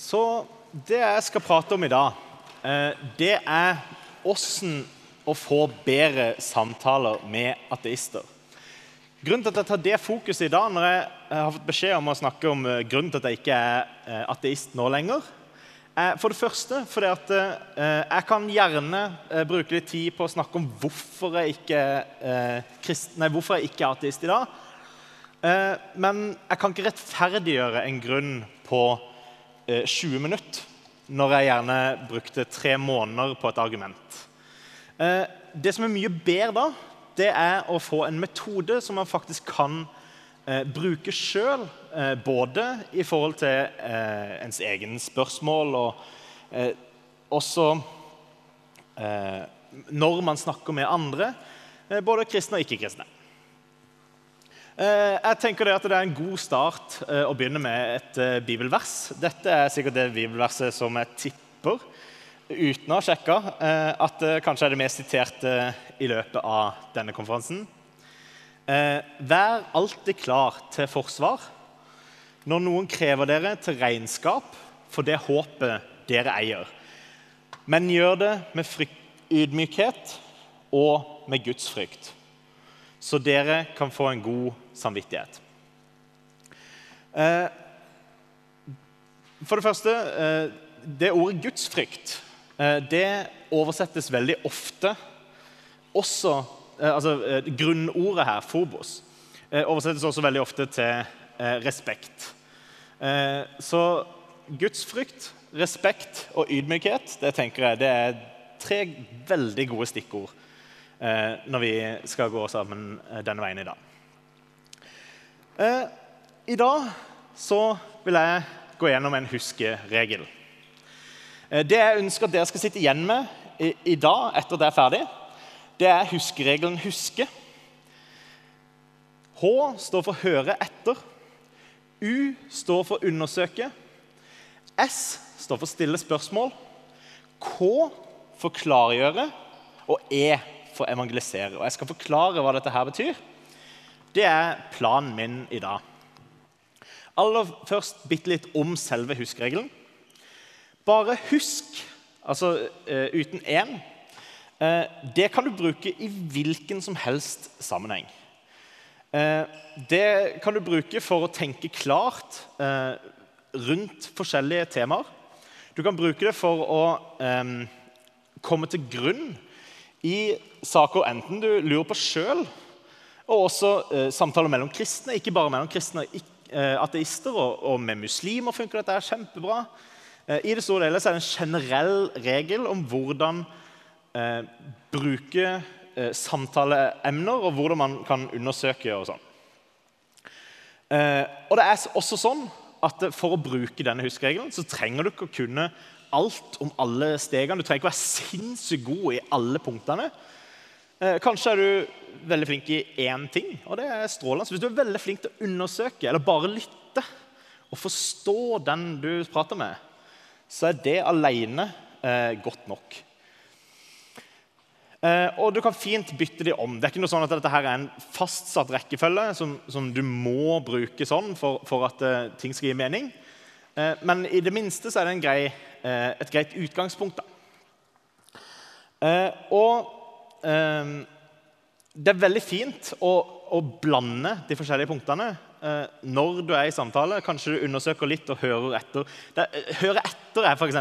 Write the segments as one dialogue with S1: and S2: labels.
S1: Så det jeg skal prate om i dag, eh, det er åssen å få bedre samtaler med ateister. Grunnen til at jeg tar det fokuset i dag, når jeg har fått beskjed om å snakke om eh, grunnen til at jeg ikke er eh, ateist nå lenger, er for det første fordi at jeg kan gjerne bruke litt tid på å snakke om hvorfor jeg ikke, nei, hvorfor jeg ikke er ateist i dag. Men jeg kan ikke rettferdiggjøre en grunn på 20 minutter når jeg gjerne brukte tre måneder på et argument. Eh, det som er mye bedre da, det er å få en metode som man faktisk kan eh, bruke sjøl. Eh, både i forhold til ens egen spørsmål og også når man snakker med andre, både kristne og ikke-kristne. Eh, jeg tenker det at det er en god start eh, å begynne med et eh, bibelvers. Dette er sikkert det bibelverset som jeg tipper, uten å ha sjekka, at det kanskje er det mest siterte i løpet av denne konferansen. Vær alltid klar til forsvar når noen krever dere til regnskap for det håpet dere eier. Men gjør det med ydmykhet og med Guds frykt så dere kan få en god samvittighet. Eh, for det første eh, Det ordet gudsfrykt eh, det oversettes veldig ofte også altså Grunnordet her, forbos, oversettes også veldig ofte til respekt. Så gudsfrykt, respekt og ydmykhet det tenker jeg, det er tre veldig gode stikkord når vi skal gå sammen eh, denne veien i dag. Eh, I dag så vil jeg gå gjennom en huskeregel. Det jeg ønsker at dere skal sitte igjen med i, i dag, etter at det er ferdig, det er huskeregelen 'huske'. H står for 'høre etter'. U står for 'undersøke'. S står for 'stille spørsmål'. K for 'klargjøre'. Og E for evangelisere. Og Jeg skal forklare hva dette her betyr. Det er planen min i dag. Aller først bitte litt om selve huskeregelen. Bare husk, altså uh, uten én, uh, det kan du bruke i hvilken som helst sammenheng. Uh, det kan du bruke for å tenke klart rundt forskjellige temaer. Du kan bruke det for å um, komme til grunn i saker enten du lurer på sjøl, og også eh, samtaler mellom kristne. Ikke bare mellom kristne og eh, ateister, og, og, med muslimer funker dette kjempebra. Eh, I det store hele er det en generell regel om hvordan eh, bruke eh, samtaleemner, og hvordan man kan undersøke og sånn. Eh, og det er også sånn at For å bruke denne huskeregelen så trenger du ikke å kunne alt om alle stegene. Du trenger ikke være sinnssykt god i alle punktene. Eh, kanskje er du veldig flink i én ting, og det er strålende. Så hvis du er veldig flink til å undersøke eller bare lytte og forstå den du prater med, så er det alene eh, godt nok. Eh, og du kan fint bytte de om. Det er ikke noe sånn at dette her er en fastsatt rekkefølge som, som du må bruke sånn for, for at eh, ting skal gi mening. Eh, men i det minste så er det en grei, et greit utgangspunkt. Eh, og det er veldig fint å, å, blande de forskjellige punktene når du er i samtale. Kanskje du undersøker litt og hører etter. Det, høre etter er f.eks.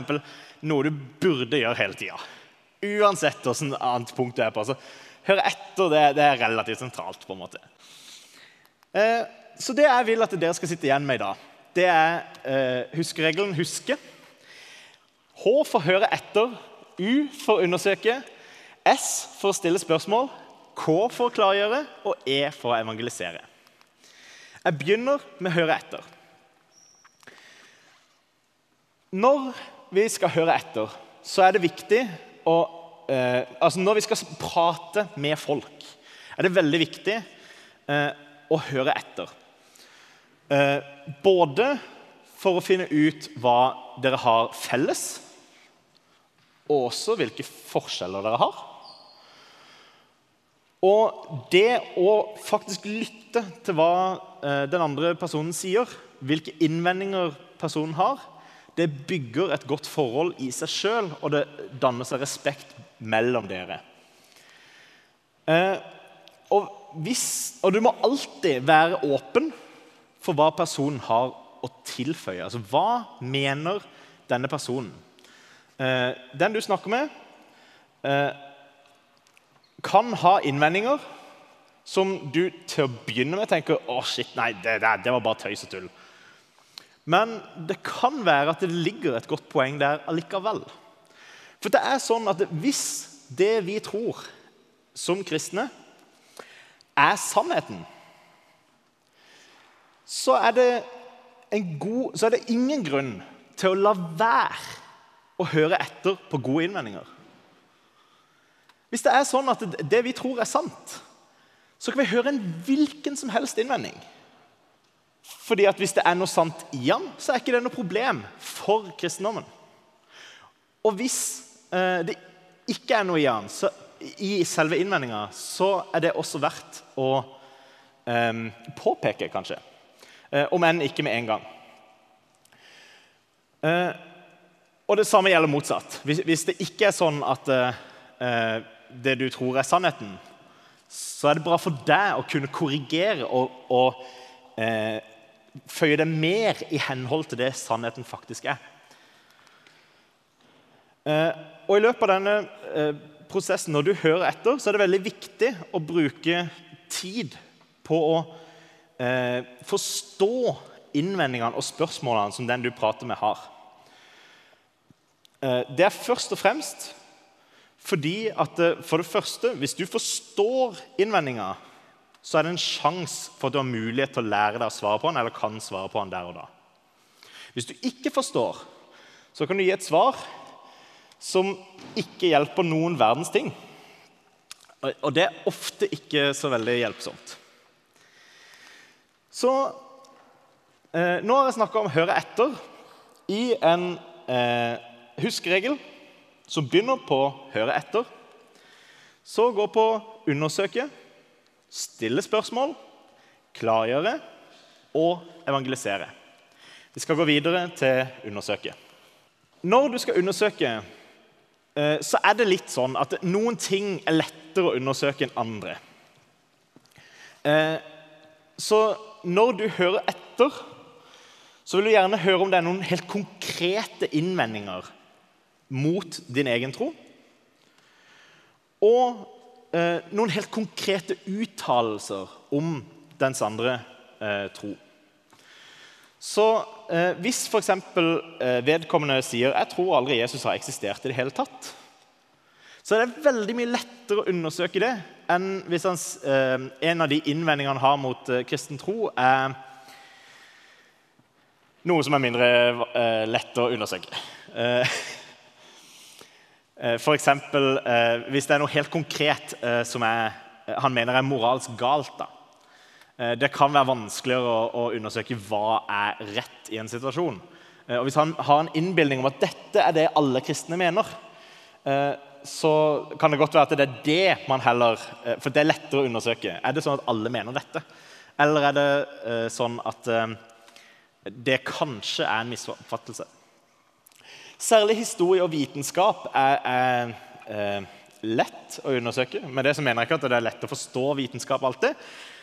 S1: noe du burde gjøre hele tida. Uansett hvilket annet punkt du er på. Så høre etter det, det, er relativt sentralt. på en måte. så det jeg vil at dere skal sitte igjen med i dag, det er eh, huskeregelen 'huske'. H for høre etter, U for undersøke, S for å stille spørsmål, K for å klargjøre og E for å evangelisere. Jeg begynner med å høre etter. Når vi skal høre etter, så er det viktig å eh, altså Når vi skal prate med folk, er det veldig viktig eh, å høre etter. Eh, både for å finne ut hva dere har felles, og også hvilke forskjeller dere har. Og det å faktisk lytte til hva eh, den andre personen sier, hvilke innvendinger personen har, det bygger et godt forhold i seg sjøl, og det danner seg respekt mellom dere. Eh, og, hvis, og du må alltid være åpen for hva personen har å tilføye. Altså, hva mener denne personen? Eh, den du snakker med, eh, kan ha innvendinger som du til å begynne med tenker å shit, nei, det, det, det var bare tøys og tull. Men det kan være at det ligger et godt poeng der allikevel. For det er sånn at hvis det vi tror som kristne, er sannheten, så er det, god, så er det ingen grunn til å la være å høre etter på gode innvendinger. Hvis det er sånn at det vi tror, er sant, så kan vi høre en hvilken som helst innvending. Fordi at Hvis det er noe sant i han, så er ikke det noe problem for kristendommen. Og hvis eh, det ikke er noe i han, så, i selve innvendinga, så er det også verdt å eh, påpeke, kanskje. Eh, om enn ikke med en gang. Eh, og det samme gjelder motsatt. Hvis, hvis, det ikke er sånn at eh, det du tror er sannheten, så er det bra for deg å kunne korrigere og, og eh, føye det mer i henhold til det sannheten faktisk er. Eh, og I løpet av denne eh, prosessen, når du hører etter, så er det veldig viktig å bruke tid på å eh, forstå innvendingene og spørsmålene som den du prater med, har. Det er først og fremst fordi at for det første, hvis du forstår innvendinga, så er det en sjanse for at du har mulighet til å lære deg å svare på den, eller kan svare på den der og da. Hvis du ikke forstår, så kan du gi et svar som ikke hjelper noen verdens ting. Og det er ofte ikke så veldig hjelpsomt. Så eh, nå har jeg snakka om 'høre etter' i en eh, huskeregel som begynner på 'høre etter', så går på 'undersøke', 'stille spørsmål', 'klargjøre' og 'evangelisere'. Vi skal gå videre til 'undersøke'. Når du skal undersøke Eh, så er det litt sånn at noen ting er lettere å undersøke enn andre. Eh, så når du hører etter, så vil du gjerne høre om det er noen helt konkrete innvendinger mot din egen tro. Og eh, noen helt konkrete uttalelser om dens andre tro. Så eh, hvis f.eks. Eh, vedkommende sier 'jeg tror aldri Jesus har eksistert i det hele tatt', så er det veldig mye lettere å undersøke det enn hvis hans, eh, en av de innvendingene han har mot eh, kristen tro, er noe som er mindre eh, lett å undersøke. Eh, F.eks. Eh, hvis det er noe helt konkret eh, som er, han mener er moralsk galt. da. Det kan være vanskeligere å, undersøke hva er rett i en situasjon. Og Hvis han har en innbilning om at dette er det alle kristne mener, så kan det godt være at det er det man heller For det er lettere å undersøke. Er det sånn at alle mener dette? Eller er det sånn at det kanskje er en misoppfattelse? Særlig historie og vitenskap er, er, er lett å undersøke. Med det så mener jeg ikke at det er lett å forstå vitenskap alltid.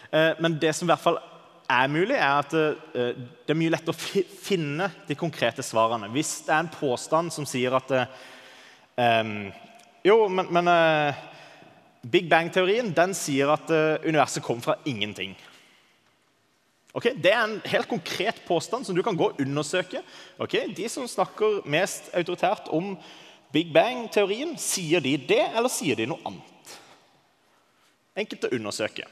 S1: Eh, men det som i hvert fall er mulig, er at eh, det er mye lettere å finne de konkrete svarene. Hvis det er en påstand som sier at um, Jo, men, men uh, Big Bang-teorien den sier at universet kom fra ingenting. Okay, det er en helt konkret påstand som du kan gå og undersøke. Okay, de som snakker mest autoritært om Big Bang-teorien, sier de det, eller sier de noe annet? Enkelt å undersøke.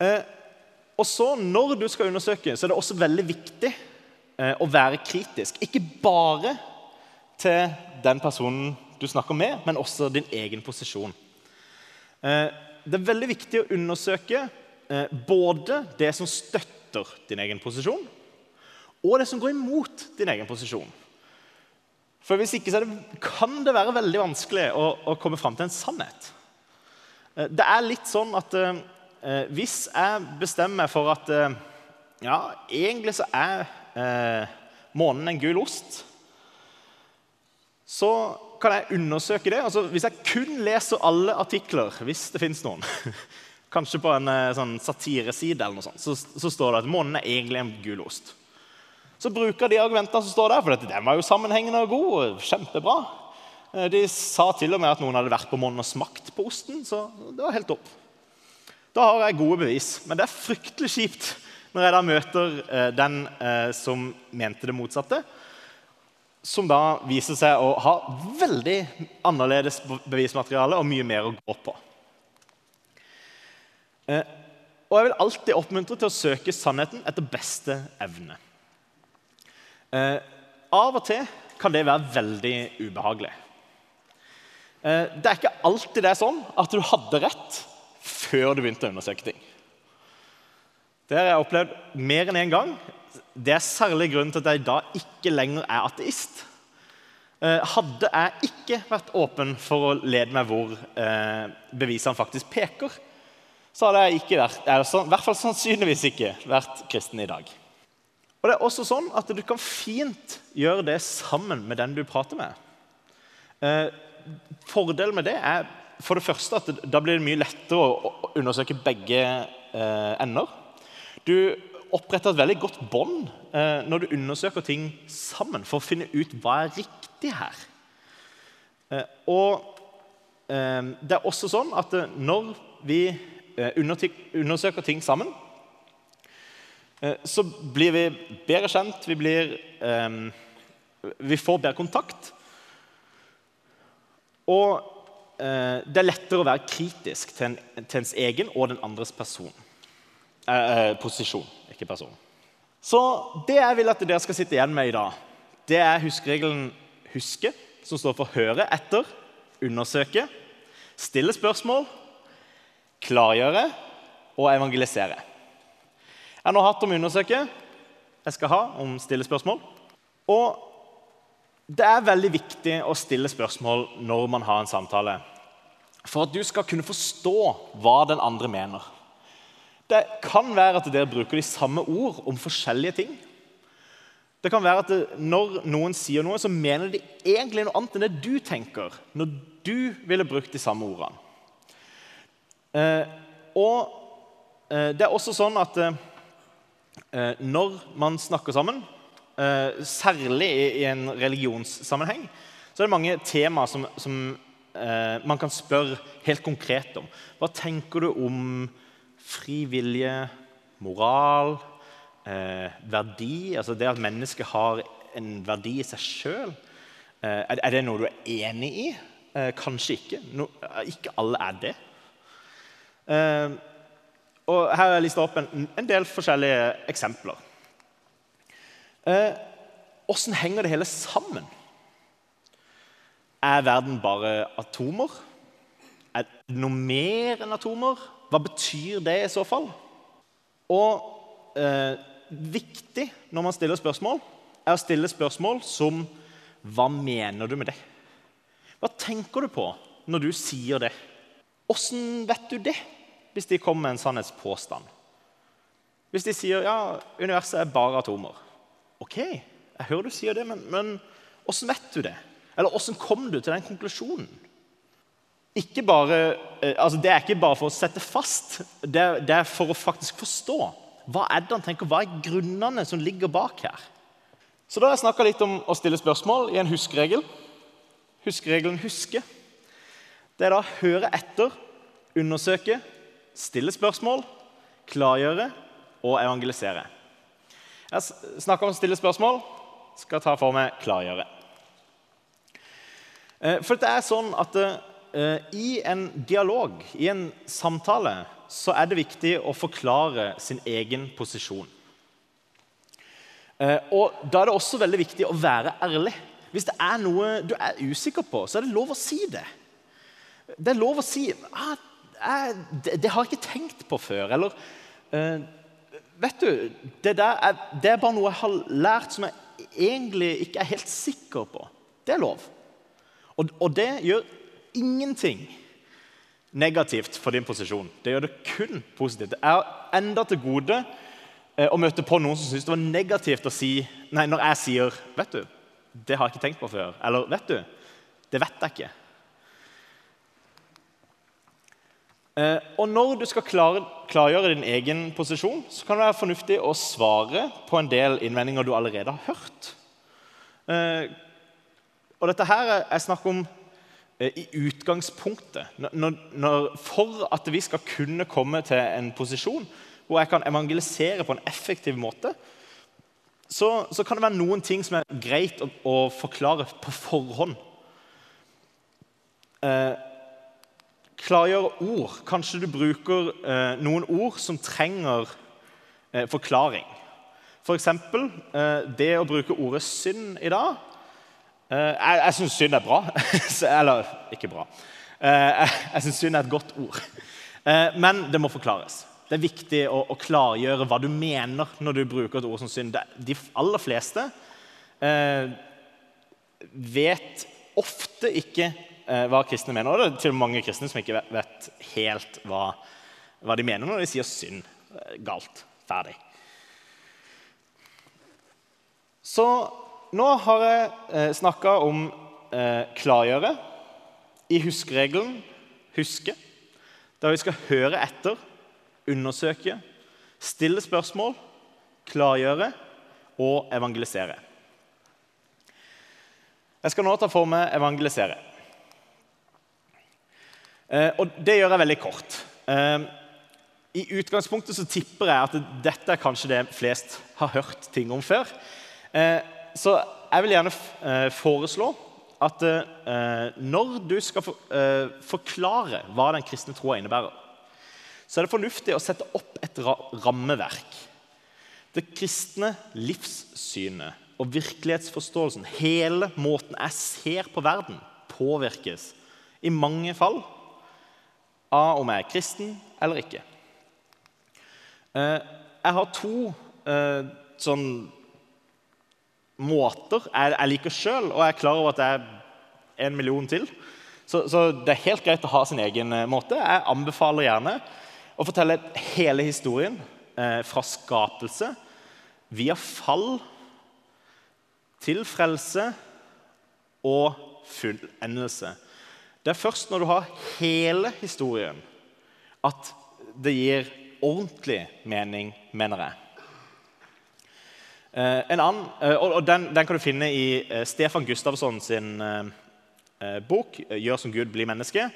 S1: Eh, og så, Når du skal undersøke, så er det også veldig viktig eh, å være kritisk. Ikke bare til den personen du snakker med, men også din egen posisjon. Eh, det er veldig viktig å undersøke både det som støtter din egen posisjon, og det som går imot din egen posisjon. For Hvis ikke så det, kan det være veldig vanskelig å, å komme fram til en sannhet. Det er litt sånn at eh, hvis jeg bestemmer for at eh, ja, egentlig så er eh, månen en gul ost, så kan jeg undersøke det. Altså, hvis jeg kun leser alle artikler, hvis det fins noen, kanskje på en eh, sånn satireside, eller noe sånt, så, så står det at månen er egentlig en gulost. Så bruker de argumentene som står der, for den var jo sammenhengende og god. og kjempebra. Eh, de sa til og med at noen hadde vært på månen og smakt på osten. så det var helt opp. Da har jeg gode bevis. Men det er fryktelig kjipt når jeg da møter eh, den som mente det motsatte som da viser seg å ha veldig annerledes bevismateriale og mye mer å gå på. Eh, og jeg vil alltid oppmuntre til å søke sannheten etter beste evne. Eh, av og til kan det være veldig ubehagelig. Eh, det er ikke alltid det er sånn at du hadde rett før du begynte å undersøke ting. Det har jeg opplevd mer enn én gang det er særlig grunnen til at jeg da ikke lenger er ateist. Hadde jeg ikke vært åpen for å lede meg hvor bevisene faktisk peker, så hadde jeg ikke vært, i hvert fall sannsynligvis ikke vært kristen i dag. Og det er også sånn at Du kan fint gjøre det sammen med den du prater med. Eh, fordelen med det er for det første at da blir det mye lettere å undersøke begge ender. Du oppretter et veldig godt bånd eh, når du undersøker ting sammen for å finne ut hva er riktig her. Eh, og eh, det er også sånn at eh, når vi eh, undersøker ting sammen, eh, så blir vi bedre kjent, vi, blir, vi får bedre kontakt. Og det er lettere å være kritisk til, en, til ens egen og den andres person, posisjon ikke person. Så det jeg vil at dere skal sitte igjen med i dag, det er huskeregelen 'huske', som står for 'høre etter', 'undersøke', 'stille spørsmål', 'klargjøre' og 'evangelisere'. Jeg har nå hatt om 'undersøke', jeg skal ha om 'stille spørsmål'. Og det er veldig viktig å stille spørsmål når man har en samtale. For at du skal kunne forstå hva den andre mener. Det kan være at dere bruker de samme ord om forskjellige ting. Det kan være at det, Når noen sier noe, så mener de egentlig noe annet enn det du tenker. Når du ville brukt de samme ordene. Eh, og eh, det er også sånn at eh, når man snakker sammen, særlig i, en religionssammenheng, så er det mange temaer som, som man kan spørre helt konkret om. Hva tenker du om fri vilje, moral, verdi. Altså det at mennesket har en verdi i seg sjøl. Er, det noe du er enig i? Kanskje ikke. Ikke alle er det. Eh, og her har jeg lista opp en, en, del forskjellige eksempler. Åssen eh, henger det hele sammen? Er verden bare atomer? Er det noe mer enn atomer? Hva betyr det i så fall? Og eh, viktig når man stiller spørsmål, er å stille spørsmål som Hva mener du med det? Hva tenker du på når du sier det? Åssen vet du det, hvis de kommer med en sannhetspåstand? Hvis de sier ja, universet er bare atomer. Ok, jeg hører du sier det, men hvordan vet du det? Eller hvordan kom du til den konklusjonen? bare, eh, altså det er ikke bare for å sette fast, det det er, for å faktisk forstå. Hva er det han tenker, hva er grunnene som ligger bak her? Så Da har jeg snakka litt om å stille spørsmål i en huskeregel. Huskeregelen 'huske'. Det er da høre etter, undersøke, stille spørsmål, klargjøre og evangelisere. Jeg snakker om stille spørsmål. Skal ta for meg klargjøre. Eh, for det er sånn at eh, I en dialog, i en samtale, så er det viktig å forklare sin egen posisjon. Eh, og Da er det også veldig viktig å være ærlig. Hvis det er noe du er usikker på, så er det lov å si det. Det er lov å si ah, jeg, det, det, har jeg ikke tenkt på før. Eller uh, vet du, det, er, det er bare noe jeg har lært som jeg egentlig ikke er helt sikker på. Det er lov. Og, og det gjør ingenting negativt for din posisjon. Det gjør det kun positivt. Det er enda til gode eh, å møte på noen som syns det var negativt å si Nei, når jeg sier Vet du, det har jeg ikke tenkt på før. Eller vet du, det vet jeg ikke. Eh, og når du skal klargjøre din egen posisjon, så kan det være fornuftig å svare på en del innvendinger du allerede har hørt. Eh, og dette her er snakk om eh, i utgangspunktet. Når, når, for at vi skal kunne komme til en posisjon hvor jeg kan evangelisere på en effektiv måte, så, så kan det være noen ting som er greit å, å forklare på forhånd. Eh, klargjøre ord. Kanskje du bruker eh, noen ord som trenger eh, forklaring. F.eks. For eh, det å bruke ordet synd i dag. Eh, jeg jeg syns synd er bra. Eller ikke bra. Eh, jeg jeg syns synd er et godt ord. Eh, men det må forklares. Det er viktig å, å, klargjøre hva du mener når du bruker et ord som synd. De aller fleste eh, vet ofte ikke hva kristne mener. Og det er til og med mange kristne som ikke vet helt hva, hva de mener når de sier synd. Eh, galt. Ferdig. Så nå har jeg eh, snakka om eh, klargjøre i huskeregelen huske. Der vi skal høre etter, undersøke, stille spørsmål, klargjøre og evangelisere. Jeg skal nå ta for meg evangelisere. Eh, og det gjør jeg veldig kort. Eh, I utgangspunktet så tipper jeg at dette er kanskje det flest har hørt ting om før. Eh, så jeg vil gjerne foreslå at når du skal forklare hva den kristne troa innebærer, så er det fornuftig å sette opp et rammeverk. Det kristne livssynet og virkelighetsforståelsen, hele måten jeg ser på verden, påvirkes i mange fall av om jeg er kristen eller ikke. Eh, jeg har to eh, sånn måter jeg, jeg liker sjøl, og jeg er klar over at det er en million til. Så, så, det er helt greit å ha sin egen eh, måte. Jeg anbefaler gjerne å fortelle hele historien fra skapelse via fall til frelse og fullendelse. Det er først når du har hele historien, at det gir ordentlig mening, mener jeg. Eh, en annen, eh, og den, den, kan du finne i eh, Stefan Gustavsson sin bok 'Gjør som Gud, bli menneske',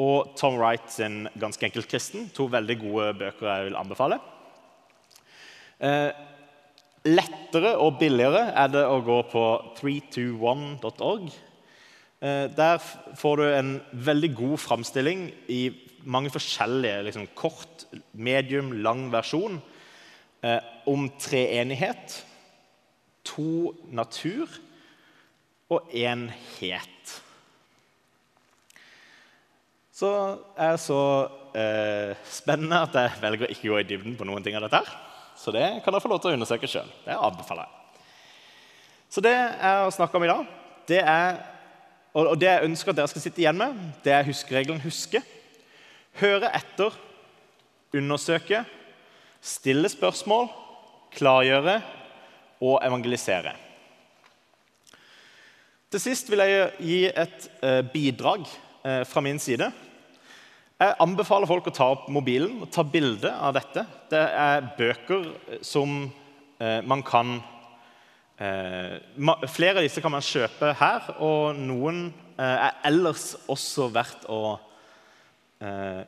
S1: og Tom Wright sin 'Ganske enkelt kristen'. To veldig gode bøker jeg vil anbefale. Lettere og billigere er det å gå på 321.org. Eh, der får du en veldig god framstilling i mange forskjellige liksom, kort, medium, lang versjon eh, om treenighet, to natur og enhet. Så er det så eh, spennende at jeg velger å ikke gå i dybden på noen ting av dette. her. Så det kan dere få lov til å undersøke sjøl. Det anbefaler jeg. Så det jeg har snakka om i dag, det er og Det jeg ønsker at dere skal sitte igjen med, det er huskeregelen 'huske'. Høre etter, undersøke, stille spørsmål, klargjøre og evangelisere. Til sist vil jeg gi et eh, bidrag eh, fra min side. Jeg anbefaler folk å ta opp mobilen og ta bilde av dette. Det er bøker som eh, man kan Eh, flere av disse kan man kjøpe her, og noen eh, er ellers også verdt å, eh,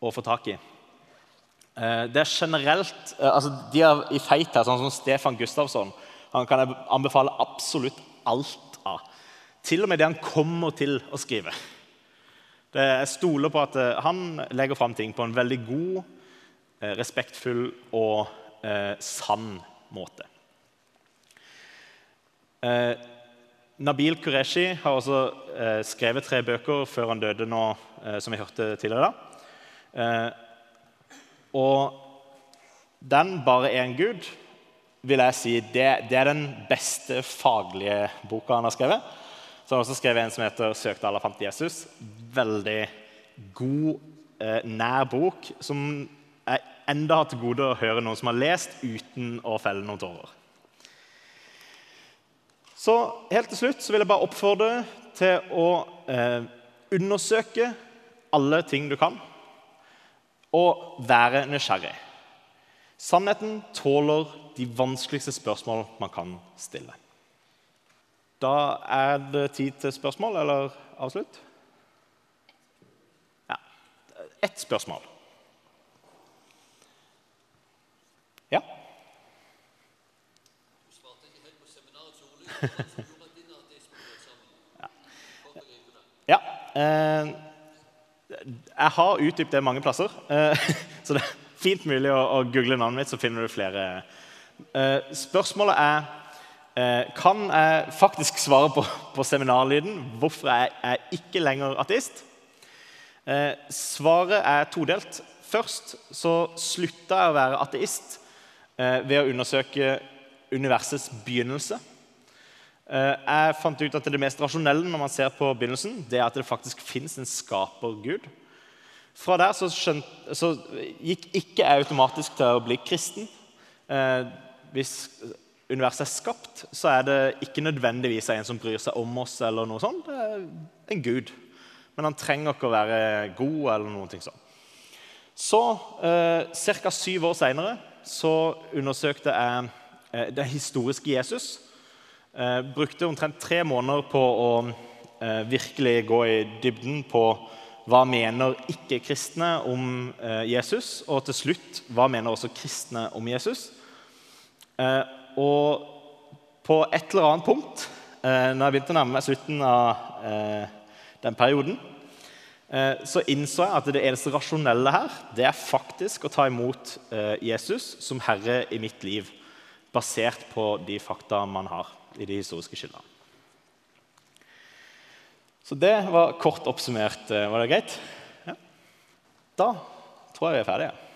S1: å få tak i. Eh, det er generelt eh, altså De er i feit her, sånn som Stefan Gustavsson. Han kan jeg anbefale absolutt alt av. Til og med det han kommer til å skrive. Det, jeg stoler på at eh, han legger fram ting på en veldig god, respektfull og sann måte. Eh, Nabil Qureshi har også eh, skrevet tre bøker før han døde nå, eh, som vi hørte tidligere. Eh, og den 'Bare én Gud' vil jeg si det, det, er den beste faglige boka han har skrevet. Så han har også skrevet en som heter 'Søkte alle fant Jesus'. Veldig god, eh, nær bok som jeg enda har til gode å høre noen som har lest uten å felle noen tårer. Så helt til slutt så vil jeg bare oppfordre til å eh, undersøke alle ting du kan, og være nysgjerrig. Sannheten tåler de vanskeligste spørsmål man kan stille. Da er det tid til spørsmål, eller avslutt? Ja. Ett spørsmål. Ja? Ja. Eh, jeg har utdypt det mange plasser, eh, så det er fint mulig å, google navnet mitt, så finner du flere. Eh, spørsmålet er Kan jeg faktisk svare på, på seminarlyden hvorfor jeg er ikke lenger ateist? Svaret er todelt. Først så slutta jeg å være ateist ved å undersøke universets begynnelse. Eh, jeg fant ut at det mest rasjonelle når man ser på begynnelsen, det er at det faktisk fins en skapergud. Fra der så, skjønt, så, gikk ikke jeg automatisk til å bli kristen. Eh, hvis universet er skapt, så er det ikke nødvendigvis en som bryr seg om oss. eller noe sånt. Det er en gud. Men han trenger ikke å være god. eller noe sånt. Så, eh, Ca. syv år seinere undersøkte jeg eh, det historiske Jesus. Eh, brukte omtrent tre måneder på å eh, virkelig gå i dybden på hva mener ikke-kristne om eh, Jesus, og til slutt hva mener også kristne om Jesus. Og på et eller annet punkt, når jeg begynte å nærme meg slutten av den perioden, så innså jeg at det eneste rasjonelle her det er faktisk å ta imot Jesus som herre i mitt liv, basert på de fakta man har i de historiske kildene. Så det var kort oppsummert. Eh, var det greit? Ja. Da tror jeg vi er ferdige.